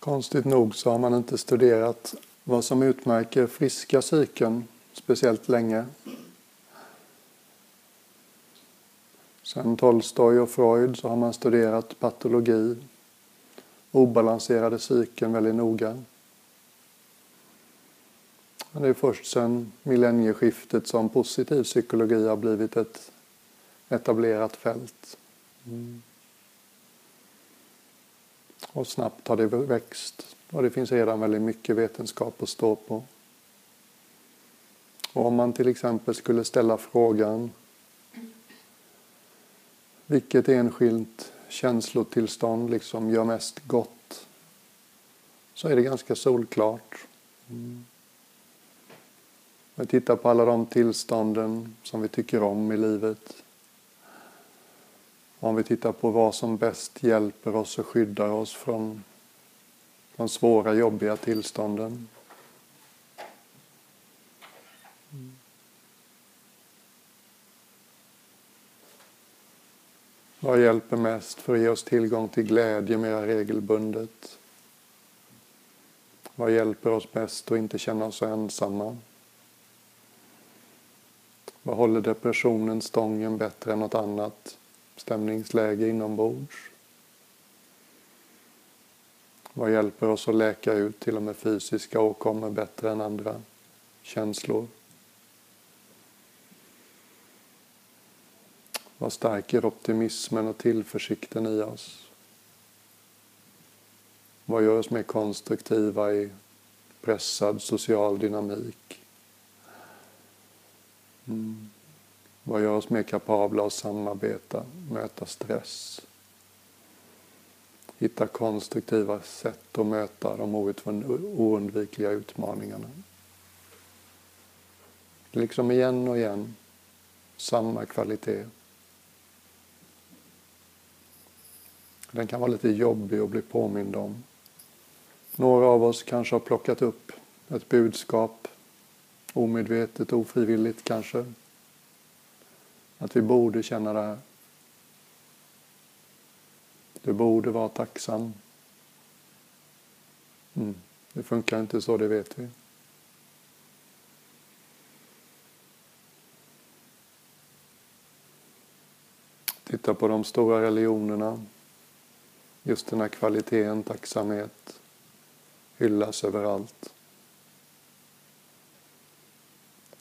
Konstigt nog så har man inte studerat vad som utmärker friska psyken speciellt länge. Sen Tolstoj och Freud så har man studerat patologi, obalanserade psyken väldigt noga. Det är först sedan millennieskiftet som positiv psykologi har blivit ett etablerat fält. Mm. Och snabbt har det växt och det finns redan väldigt mycket vetenskap att stå på. Och om man till exempel skulle ställa frågan vilket enskilt känslotillstånd liksom gör mest gott så är det ganska solklart. Mm. Vi tittar på alla de tillstånden som vi tycker om i livet. Om vi tittar på vad som bäst hjälper oss och skyddar oss från de svåra, jobbiga tillstånden. Vad hjälper mest för att ge oss tillgång till glädje mer regelbundet? Vad hjälper oss bäst att inte känna oss så ensamma? Vad håller depressionen stången bättre än något annat stämningsläge inombords? Vad hjälper oss att läka ut till och med fysiska åkommor bättre än andra känslor? Vad stärker optimismen och tillförsikten i oss? Vad gör oss mer konstruktiva i pressad social dynamik? Mm. Vad gör oss mer kapabla att samarbeta, möta stress? Hitta konstruktiva sätt att möta de oundvikliga utmaningarna. Liksom igen och igen, samma kvalitet. Den kan vara lite jobbig att bli påmind om. Några av oss kanske har plockat upp ett budskap, omedvetet, ofrivilligt kanske. Att vi borde känna det här. Du borde vara tacksam. Mm. Det funkar inte så, det vet vi. Titta på de stora religionerna. Just den här kvaliteten, tacksamhet, hyllas överallt.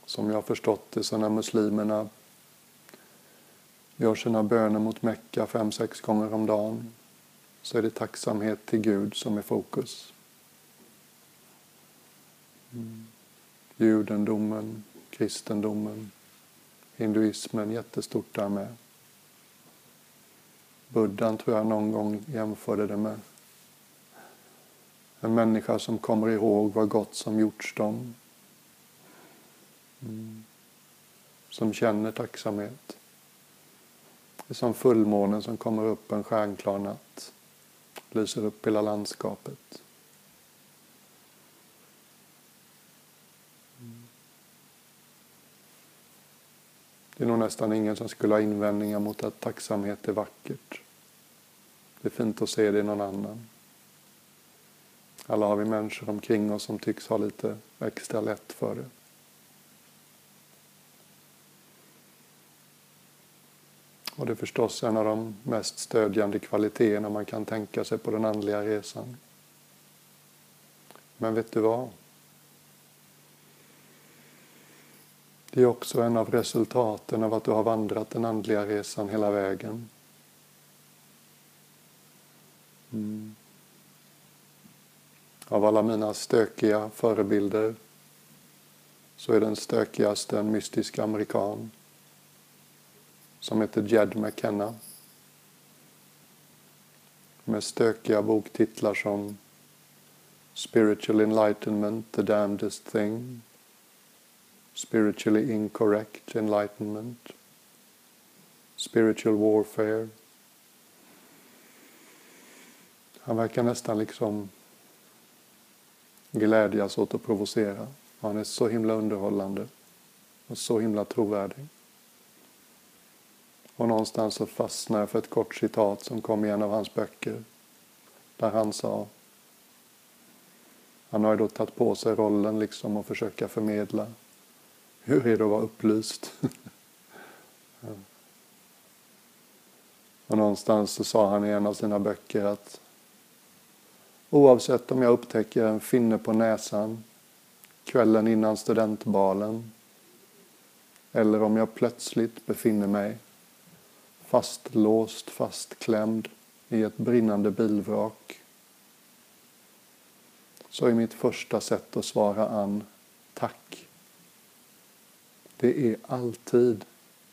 Som jag har förstått det så när muslimerna gör sina böner mot Mecka fem, sex gånger om dagen så är det tacksamhet till Gud som är fokus. Mm. Judendomen, kristendomen, hinduismen jättestort där med. Buddhan tror jag någon gång jämförde det med en människa som kommer ihåg vad gott som gjorts dem. Mm. Som känner tacksamhet. Det är som fullmånen som kommer upp en stjärnklar natt. Lyser upp hela landskapet. Det är nog nästan ingen som skulle ha invändningar mot att tacksamhet är vackert. Det är fint att se det i någon annan. Alla har vi människor omkring oss som tycks ha lite extra lätt för det. Och det är förstås en av de mest stödjande kvaliteterna man kan tänka sig på den andliga resan. Men vet du vad? Det är också en av resultaten av att du har vandrat den andliga resan hela vägen. Mm. Av alla mina stökiga förebilder så är den stökigaste en mystisk amerikan som heter Jed McKenna med stökiga boktitlar som Spiritual Enlightenment, The Damnedest Thing Spiritually Incorrect Enlightenment Spiritual Warfare Han verkar nästan liksom glädjas åt att provocera. Han är så himla underhållande och så himla trovärdig. Och någonstans så fastnade jag för ett kort citat som kom i en av hans böcker. Där han sa Han har ju då tagit på sig rollen liksom att försöka förmedla. Hur är det att vara upplyst? ja. Och någonstans så sa han i en av sina böcker att oavsett om jag upptäcker en finne på näsan kvällen innan studentbalen eller om jag plötsligt befinner mig fastlåst, fastklämd i ett brinnande bilvrak så är mitt första sätt att svara Ann tack. Det är alltid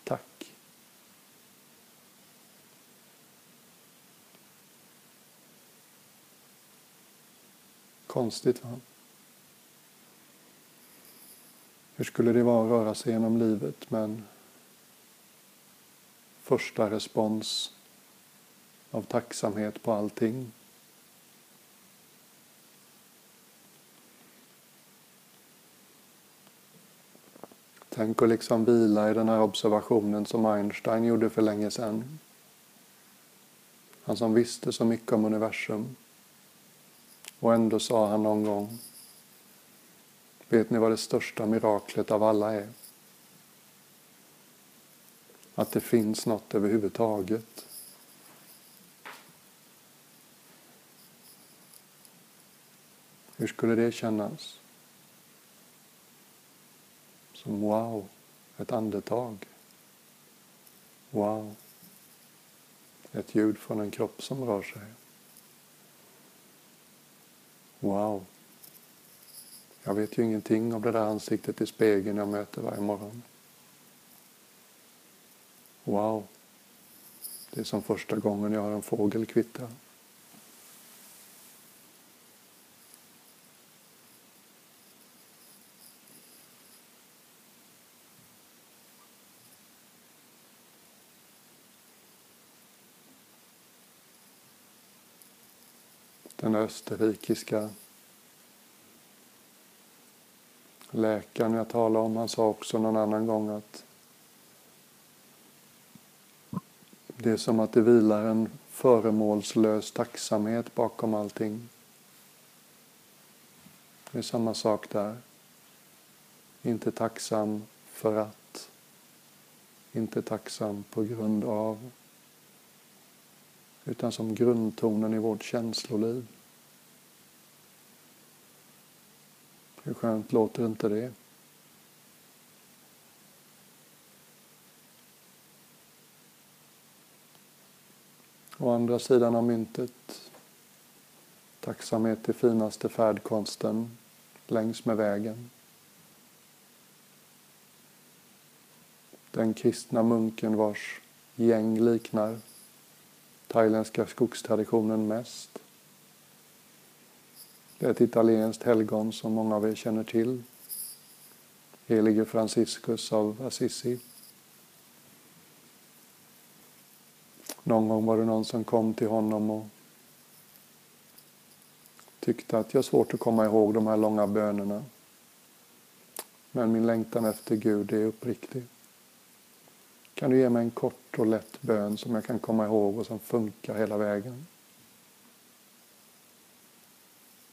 tack. Konstigt va? Hur skulle det vara att röra sig genom livet med en första respons av tacksamhet på allting? Tänk att liksom vila i den här observationen som Einstein gjorde för länge sedan. Han som visste så mycket om universum. Och ändå sa han någon gång Vet ni vad det största miraklet av alla är? Att det finns något överhuvudtaget. Hur skulle det kännas? Som wow, ett andetag. Wow, ett ljud från en kropp som rör sig. Wow, jag vet ju ingenting om det där ansiktet i spegeln jag möter varje morgon. Wow, det är som första gången jag hör en fågel kvittra. Den österrikiska läkaren jag talade om, han sa också någon annan gång att det är som att det vilar en föremålslös tacksamhet bakom allting. Det är samma sak där. Inte tacksam för att, inte tacksam på grund av, utan som grundtonen i vårt känsloliv. Hur skönt låter inte det? Å andra sidan av myntet tacksamhet är finaste färdkonsten längs med vägen. Den kristna munken vars gäng liknar thailändska skogstraditionen mest det är ett italienskt helgon som många av er känner till. Helige Franciscus av Assisi. Någon gång var det någon som kom till honom och tyckte att jag har svårt att komma ihåg de här långa bönerna. Men min längtan efter Gud är uppriktig. Kan du ge mig en kort och lätt bön som jag kan komma ihåg och som funkar hela vägen?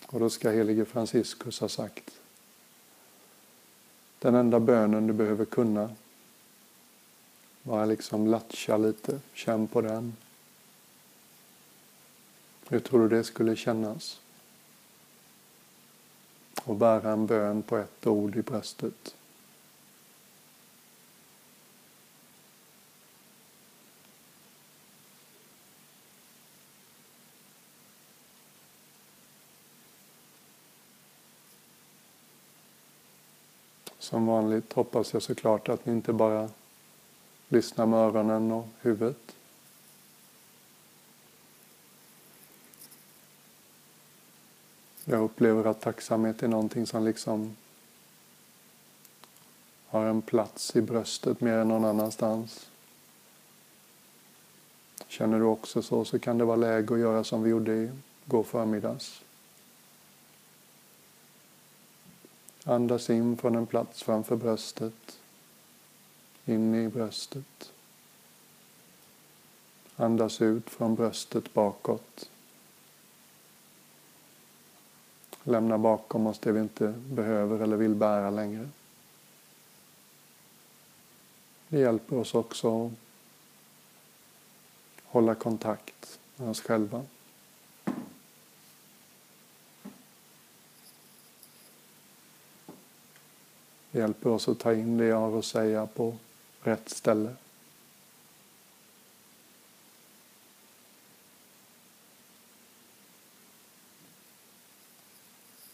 Och då ska helige Franciscus ha sagt den enda bönen du behöver kunna bara liksom latcha lite, känn på den. Hur tror du det skulle kännas? Och bära en bön på ett ord i bröstet. Som vanligt hoppas jag såklart att ni inte bara Lyssna med öronen och huvudet. Jag upplever att tacksamhet är någonting som liksom har en plats i bröstet mer än någon annanstans. Känner du också så, så kan det vara läge att göra som vi gjorde i går förmiddags. Andas in från en plats framför bröstet, in i bröstet. Andas ut från bröstet bakåt. Lämna bakom oss det vi inte behöver eller vill bära längre. Det hjälper oss också att hålla kontakt med oss själva. Det hjälper oss att ta in det jag har att säga på rätt ställe.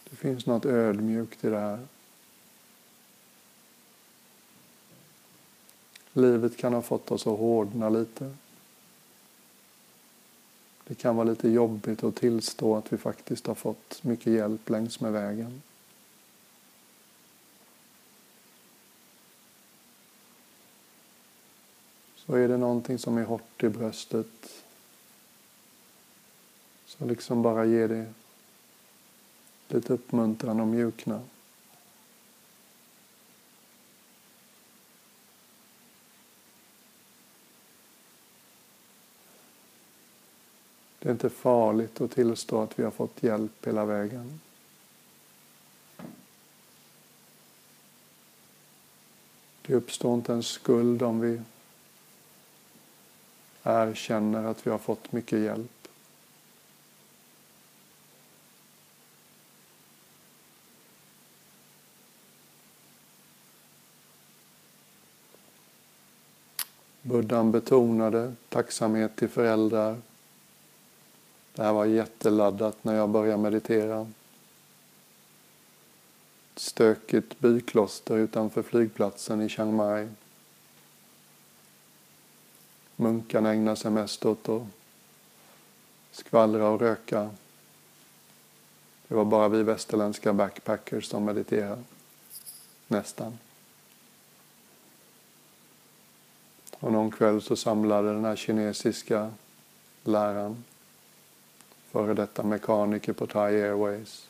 Det finns något ödmjukt i det här. Livet kan ha fått oss att hårdna lite. Det kan vara lite jobbigt att tillstå att vi faktiskt har fått mycket hjälp längs med vägen. Så är det någonting som är hårt i bröstet så liksom bara ge det lite uppmuntran och mjukna. Det är inte farligt att tillstå att vi har fått hjälp hela vägen. Det uppstår inte en skuld om vi erkänner att vi har fått mycket hjälp. Buddhan betonade tacksamhet till föräldrar. Det här var jätteladdat när jag började meditera. Stökigt bykloster utanför flygplatsen i Chiang Mai Munkarna ägnar sig mest åt att skvallra och röka. Det var bara vi västerländska backpackers som mediterade. Nästan. Och någon kväll så samlade den här kinesiska läraren, före detta mekaniker på Thai Airways,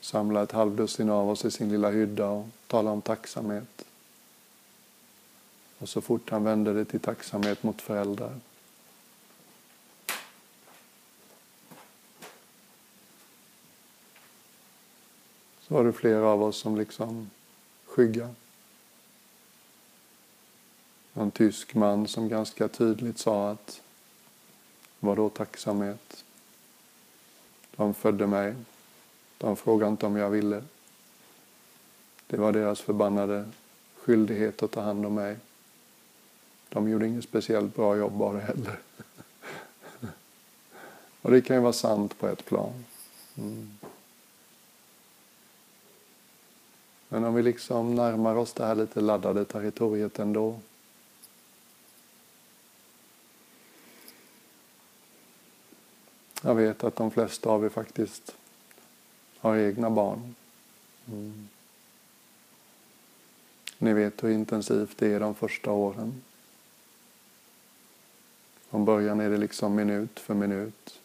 samlade ett halvdussin av oss i sin lilla hydda och talade om tacksamhet. Och så fort han vände det till tacksamhet mot föräldrar. Så var det flera av oss som liksom skygga. En tysk man som ganska tydligt sa att vad då tacksamhet? De födde mig. De frågade inte om jag ville. Det var deras förbannade skyldighet att ta hand om mig. De gjorde inget speciellt bra jobb bara heller. Och det kan ju vara sant på ett plan. Mm. Men om vi liksom närmar oss det här lite laddade territoriet ändå. Jag vet att de flesta av er faktiskt har egna barn. Mm. Ni vet hur intensivt det är de första åren. Från början är det liksom minut för minut.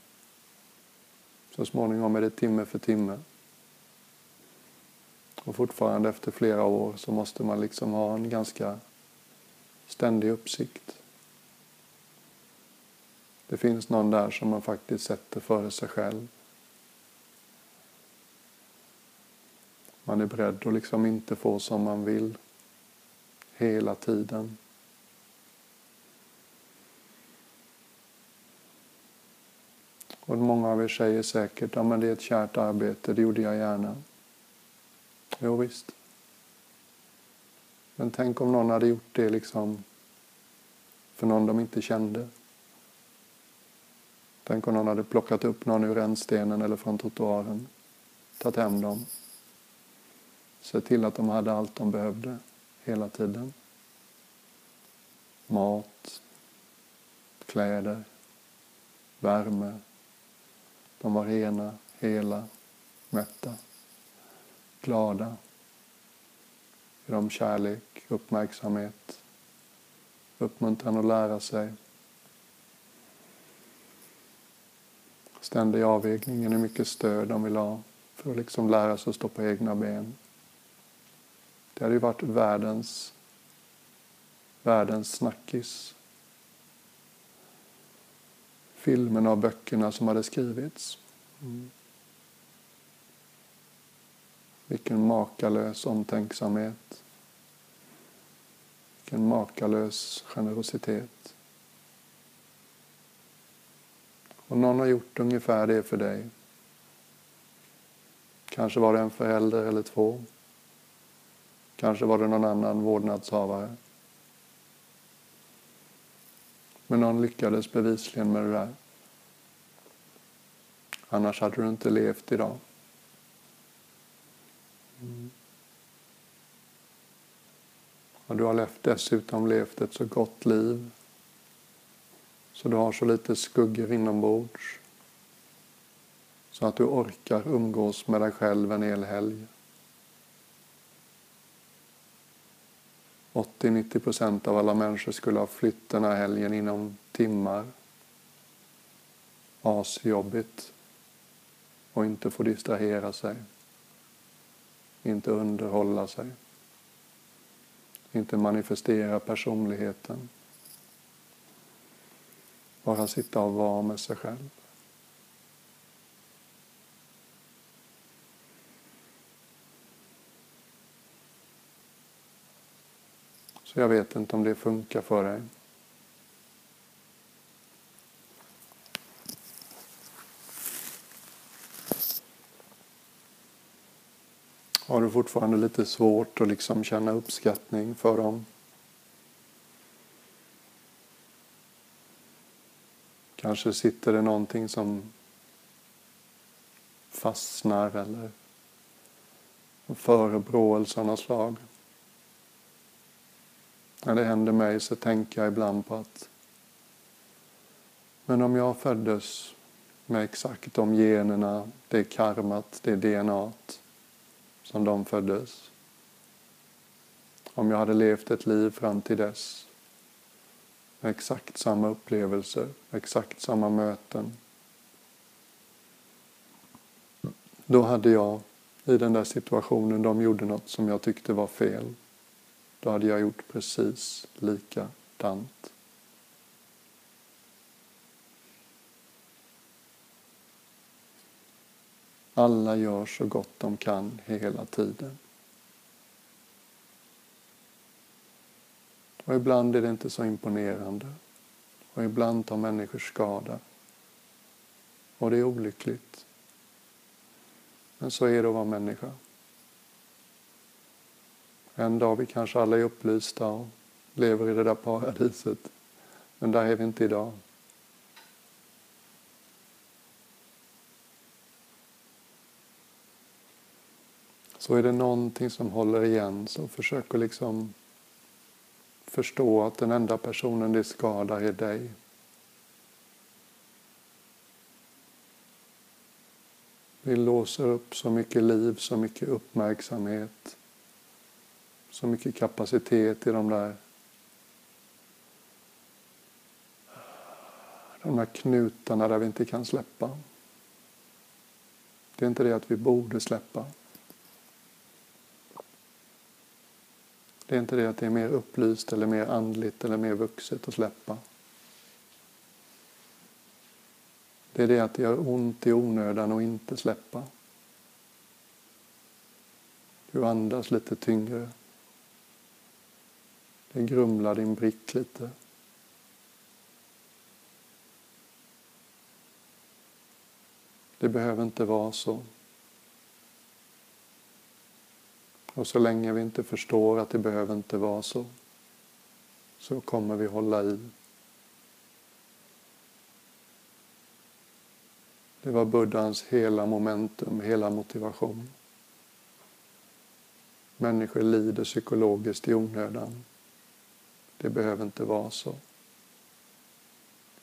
Så småningom är det timme för timme. Och fortfarande efter flera år så måste man liksom ha en ganska ständig uppsikt. Det finns någon där som man faktiskt sätter före sig själv. Man är beredd att liksom inte få som man vill hela tiden. Och många av er säger säkert, ja men det är ett kärt arbete, det gjorde jag gärna. Jo visst. Men tänk om någon hade gjort det liksom för någon de inte kände. Tänk om någon hade plockat upp någon ur rännstenen eller från trottoaren, tagit hem dem, sett till att de hade allt de behövde hela tiden. Mat, kläder, värme, de var rena, hela, mätta, glada. Ge dem kärlek, uppmärksamhet, uppmuntran att lära sig. Ständig avvägning, hur mycket stöd de vill ha för att liksom lära sig att stå på egna ben. Det hade ju varit världens, världens snackis filmerna och böckerna som hade skrivits. Mm. Vilken makalös omtänksamhet. Vilken makalös generositet. Och någon har gjort ungefär det för dig. Kanske var det en förälder eller två. Kanske var det någon annan vårdnadshavare. Men någon lyckades bevisligen med det där. Annars hade du inte levt idag. Mm. Och du har dessutom levt ett så gott liv så du har så lite skuggor inombords så att du orkar umgås med dig själv en hel helg. 80-90 procent av alla människor skulle ha flytt den här helgen inom timmar. Asjobbigt. Och inte få distrahera sig. Inte underhålla sig. Inte manifestera personligheten. Bara sitta och vara med sig själv. Så jag vet inte om det funkar för dig. Har du fortfarande lite svårt att liksom känna uppskattning för dem? Kanske sitter det någonting som fastnar eller förebråelse av något slag. När det händer mig så tänker jag ibland på att men om jag föddes med exakt de generna, det karmat, det DNA som de föddes. Om jag hade levt ett liv fram till dess med exakt samma upplevelser, exakt samma möten. Då hade jag i den där situationen, de gjorde något som jag tyckte var fel. Då hade jag gjort precis likadant. Alla gör så gott de kan hela tiden. Och ibland är det inte så imponerande. Och ibland tar människor skada. Och det är olyckligt. Men så är det att vara människa. En dag vi kanske alla är upplysta och lever i det där paradiset. Men där är vi inte idag. Så är det någonting som håller igen så försök att liksom förstå att den enda personen det skadar är dig. Vi låser upp så mycket liv, så mycket uppmärksamhet, så mycket kapacitet i de där de där knutarna där vi inte kan släppa. Det är inte det att vi borde släppa. Det är inte det att det är mer upplyst eller mer andligt eller mer vuxet att släppa. Det är det att det gör ont i onödan och inte släppa. Du andas lite tyngre. Det grumlar din brick lite. Det behöver inte vara så. Och så länge vi inte förstår att det behöver inte vara så, så kommer vi hålla i. Det var Buddhas hela momentum, hela motivation. Människor lider psykologiskt i onödan. Det behöver inte vara så.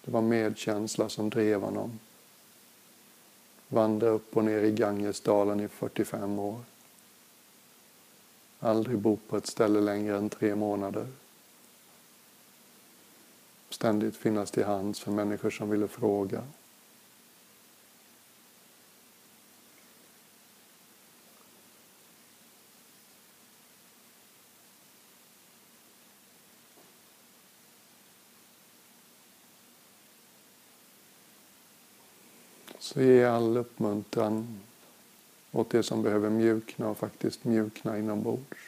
Det var medkänsla som drev honom. Vandra upp och ner i Gangesdalen i 45 år. Aldrig bo på ett ställe längre än tre månader. Ständigt finnas till hands för människor som ville fråga. Så ge all uppmuntran åt det som behöver mjukna och faktiskt mjukna inombords.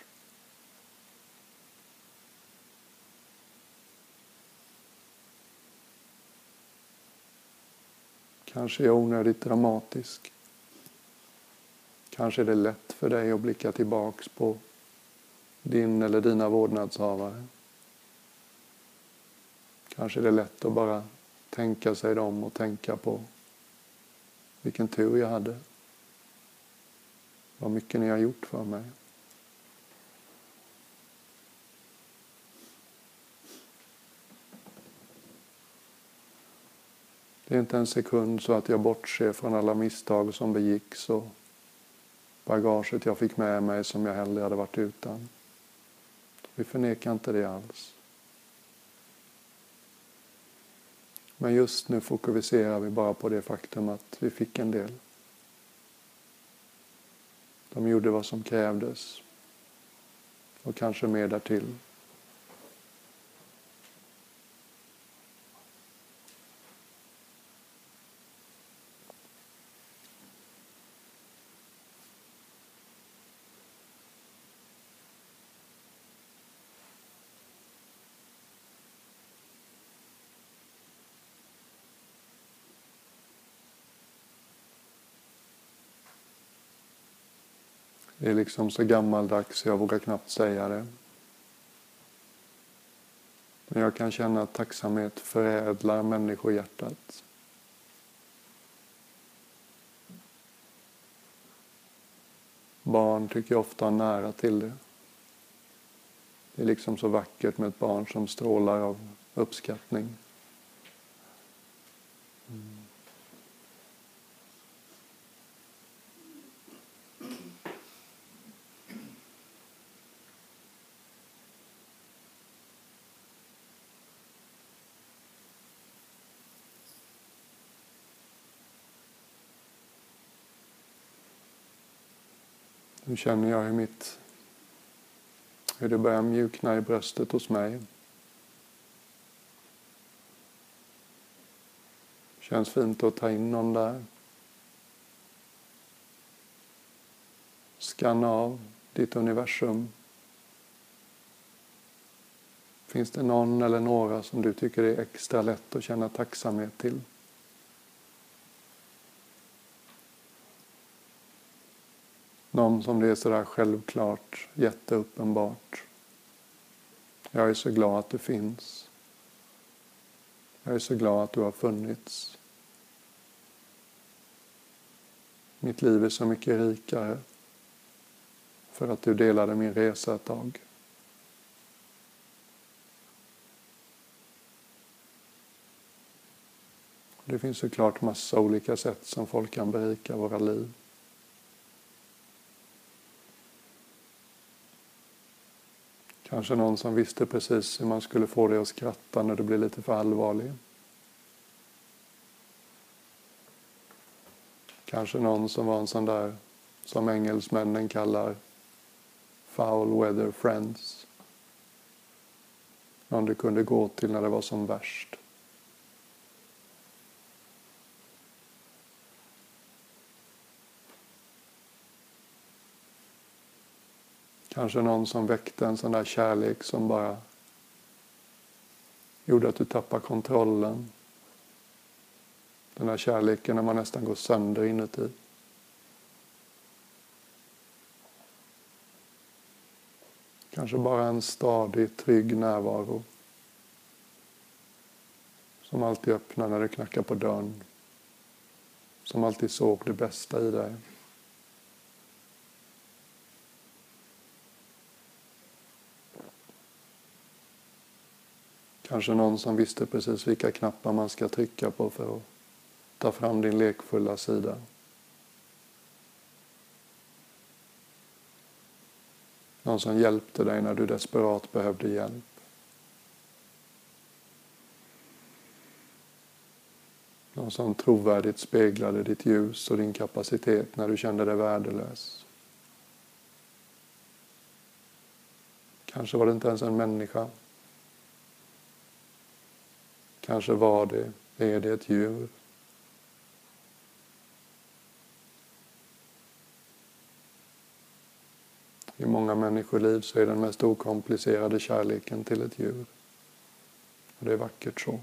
Kanske är jag onödigt dramatisk. Kanske är det lätt för dig att blicka tillbaks på din eller dina vårdnadshavare. Kanske är det lätt att bara tänka sig dem och tänka på vilken tur jag hade. Vad mycket ni har gjort för mig. Det är inte en sekund så att jag bortser från alla misstag som begicks och bagaget jag fick med mig som jag hellre hade varit utan. Vi förnekar inte det alls. Men just nu fokuserar vi bara på det faktum att vi fick en del. De gjorde vad som krävdes och kanske mer därtill. Det är liksom så gammaldags så jag vågar knappt säga det. Men jag kan känna att tacksamhet förädlar människohjärtat. Barn tycker jag ofta har nära till det. Det är liksom så vackert med ett barn som strålar av uppskattning. Nu känner jag hur, mitt, hur det börjar mjukna i bröstet hos mig. Känns fint att ta in någon där. Skanna av ditt universum. Finns det någon eller några som du tycker är extra lätt att känna tacksamhet till? Någon som det är sådär självklart, jätteuppenbart. Jag är så glad att du finns. Jag är så glad att du har funnits. Mitt liv är så mycket rikare för att du delade min resa ett tag. Det finns såklart massa olika sätt som folk kan berika våra liv. Kanske någon som visste precis hur man skulle få dig att skratta när du blir lite för allvarlig. Kanske någon som var en sån där som engelsmännen kallar foul weather friends. Någon du kunde gå till när det var som värst. Kanske någon som väckte en sån där kärlek som bara gjorde att du tappade kontrollen. Den där kärleken när man nästan går sönder inuti. Kanske bara en stadig, trygg närvaro. Som alltid öppnar när du knackar på dörren. Som alltid såg det bästa i dig. Kanske någon som visste precis vilka knappar man ska trycka på för att ta fram din lekfulla sida. Någon som hjälpte dig när du desperat behövde hjälp. Någon som trovärdigt speglade ditt ljus och din kapacitet när du kände dig värdelös. Kanske var det inte ens en människa Kanske var det, är det ett djur? I många människoliv så är den mest okomplicerade kärleken till ett djur. Och det är vackert så.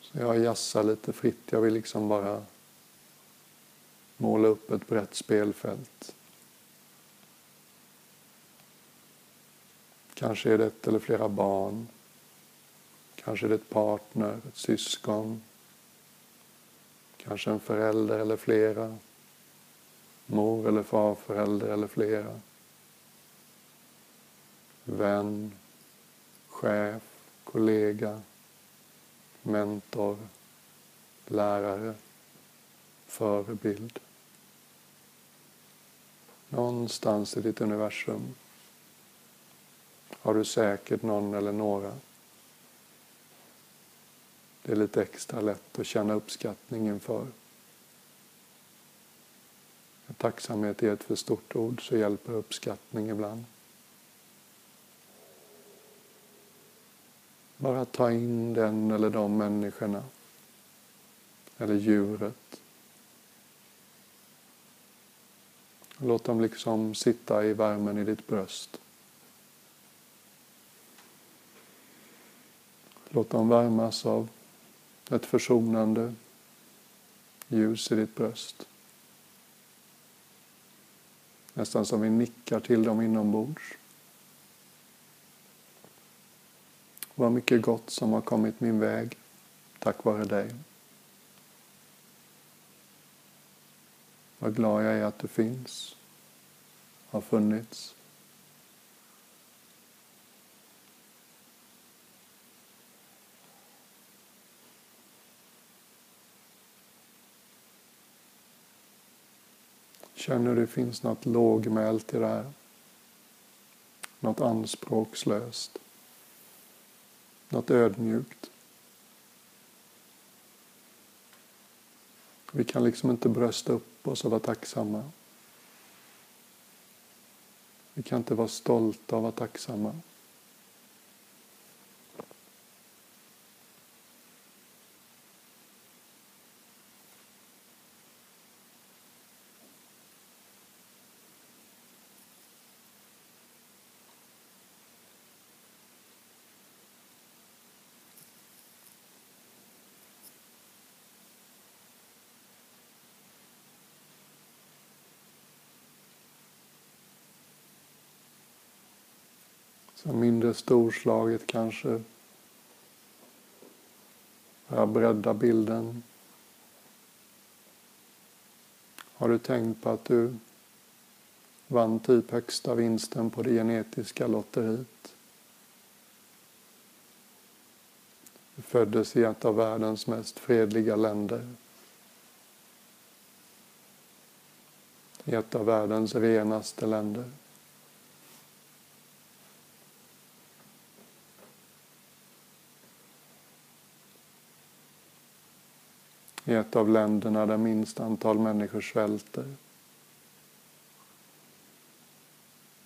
Så jag jassar lite fritt. Jag vill liksom bara måla upp ett brett spelfält. Kanske är det ett eller flera barn. Kanske är det ett partner, ett syskon. Kanske en förälder eller flera. Mor eller farförälder eller flera. Vän, chef, kollega, mentor, lärare, förebild. Någonstans i ditt universum har du säkert någon eller några. Det är lite extra lätt att känna uppskattning inför. Tacksamhet är ett för stort ord så hjälper uppskattning ibland. Bara ta in den eller de människorna. Eller djuret. Låt dem liksom sitta i värmen i ditt bröst. Låt dem värmas av ett försonande ljus i ditt bröst. Nästan som vi nickar till dem inombords. Vad mycket gott som har kommit min väg tack vare dig. Vad glad jag är att du finns, har funnits. Känner du det finns något lågmält i det här? Något anspråkslöst? Något ödmjukt? Vi kan liksom inte brösta upp oss och vara tacksamma. Vi kan inte vara stolta och vara tacksamma. Mindre storslaget kanske. Jag bredda bilden. Har du tänkt på att du vann typ högsta vinsten på det genetiska lotteriet? Du föddes i ett av världens mest fredliga länder. I ett av världens renaste länder. I ett av länderna där minst antal människor svälter.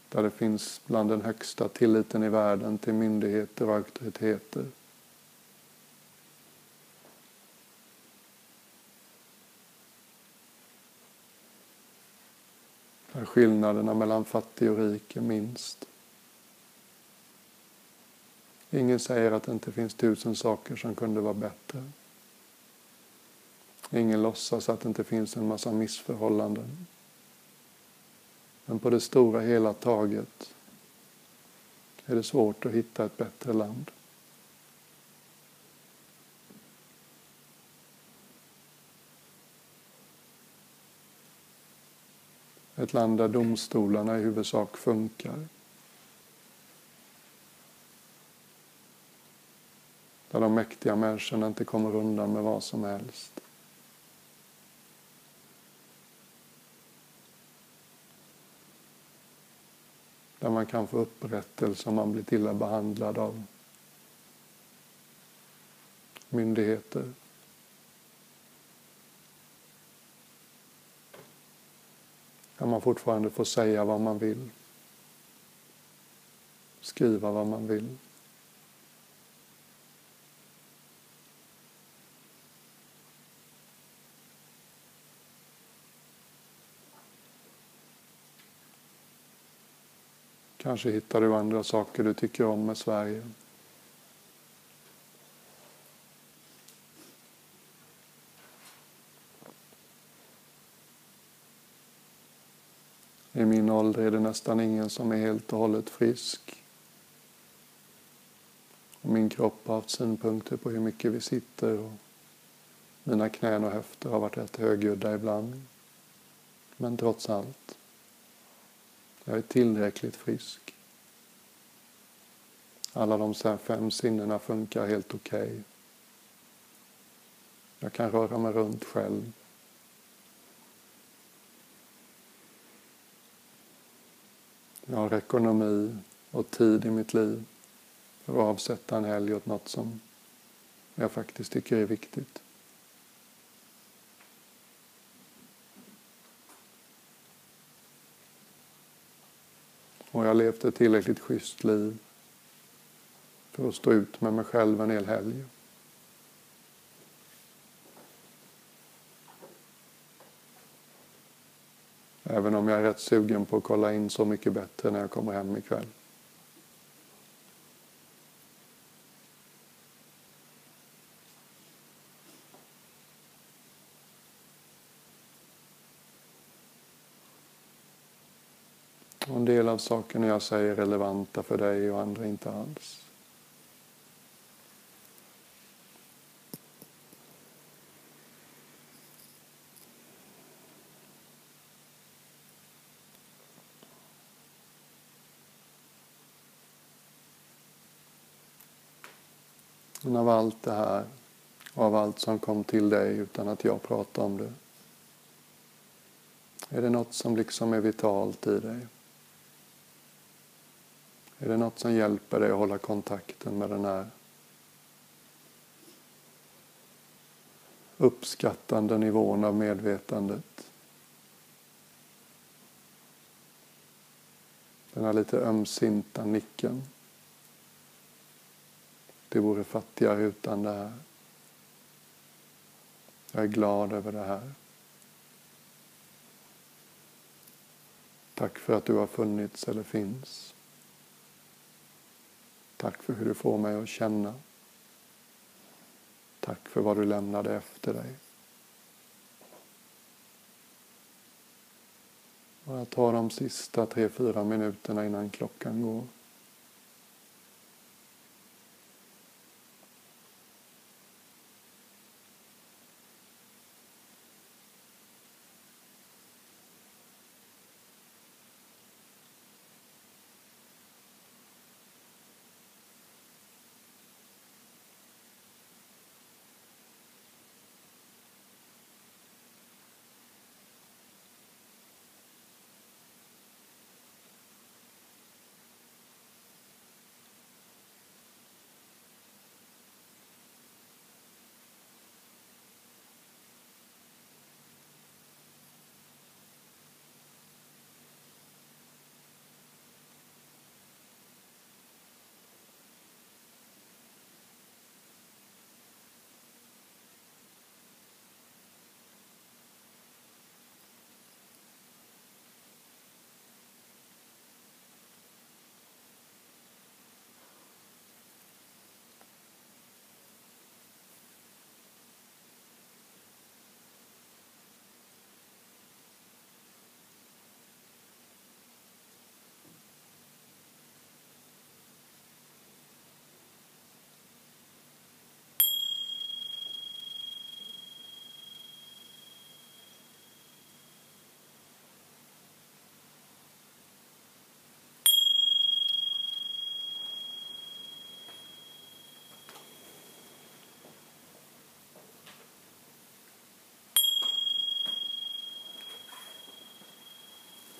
Där det finns bland den högsta tilliten i världen till myndigheter och auktoriteter. Där skillnaderna mellan fattig och rik är minst. Ingen säger att det inte finns tusen saker som kunde vara bättre. Ingen låtsas att det inte finns en massa missförhållanden. Men på det stora hela taget är det svårt att hitta ett bättre land. Ett land där domstolarna i huvudsak funkar. Där de mäktiga människorna inte kommer undan med vad som helst. Där man kan få upprättelse om man blir illa behandlad av myndigheter. Där man fortfarande får säga vad man vill. Skriva vad man vill. Kanske hittar du andra saker du tycker om med Sverige. I min ålder är det nästan ingen som är helt och hållet frisk. Och min kropp har haft synpunkter på hur mycket vi sitter och mina knän och höfter har varit rätt högljudda ibland. Men trots allt, jag är tillräckligt frisk. Alla de fem sinnena funkar helt okej. Okay. Jag kan röra mig runt själv. Jag har ekonomi och tid i mitt liv för att avsätta en helg åt något som jag faktiskt tycker är viktigt. Och jag har levt ett tillräckligt schysst liv för att stå ut med mig själv en hel helg. Även om jag är rätt sugen på att kolla in Så mycket bättre när jag kommer hem ikväll. Och en del av sakerna jag säger är relevanta för dig och andra inte alls. Men av allt det här och av allt som kom till dig utan att jag pratade om det. Är det något som liksom är vitalt i dig? Är det något som hjälper dig att hålla kontakten med den här uppskattande nivån av medvetandet? Den här lite ömsinta nicken. Det vore fattigare utan det här. Jag är glad över det här. Tack för att du har funnits eller finns. Tack för hur du får mig att känna. Tack för vad du lämnade efter dig. Och jag tar de sista tre, fyra minuterna innan klockan går.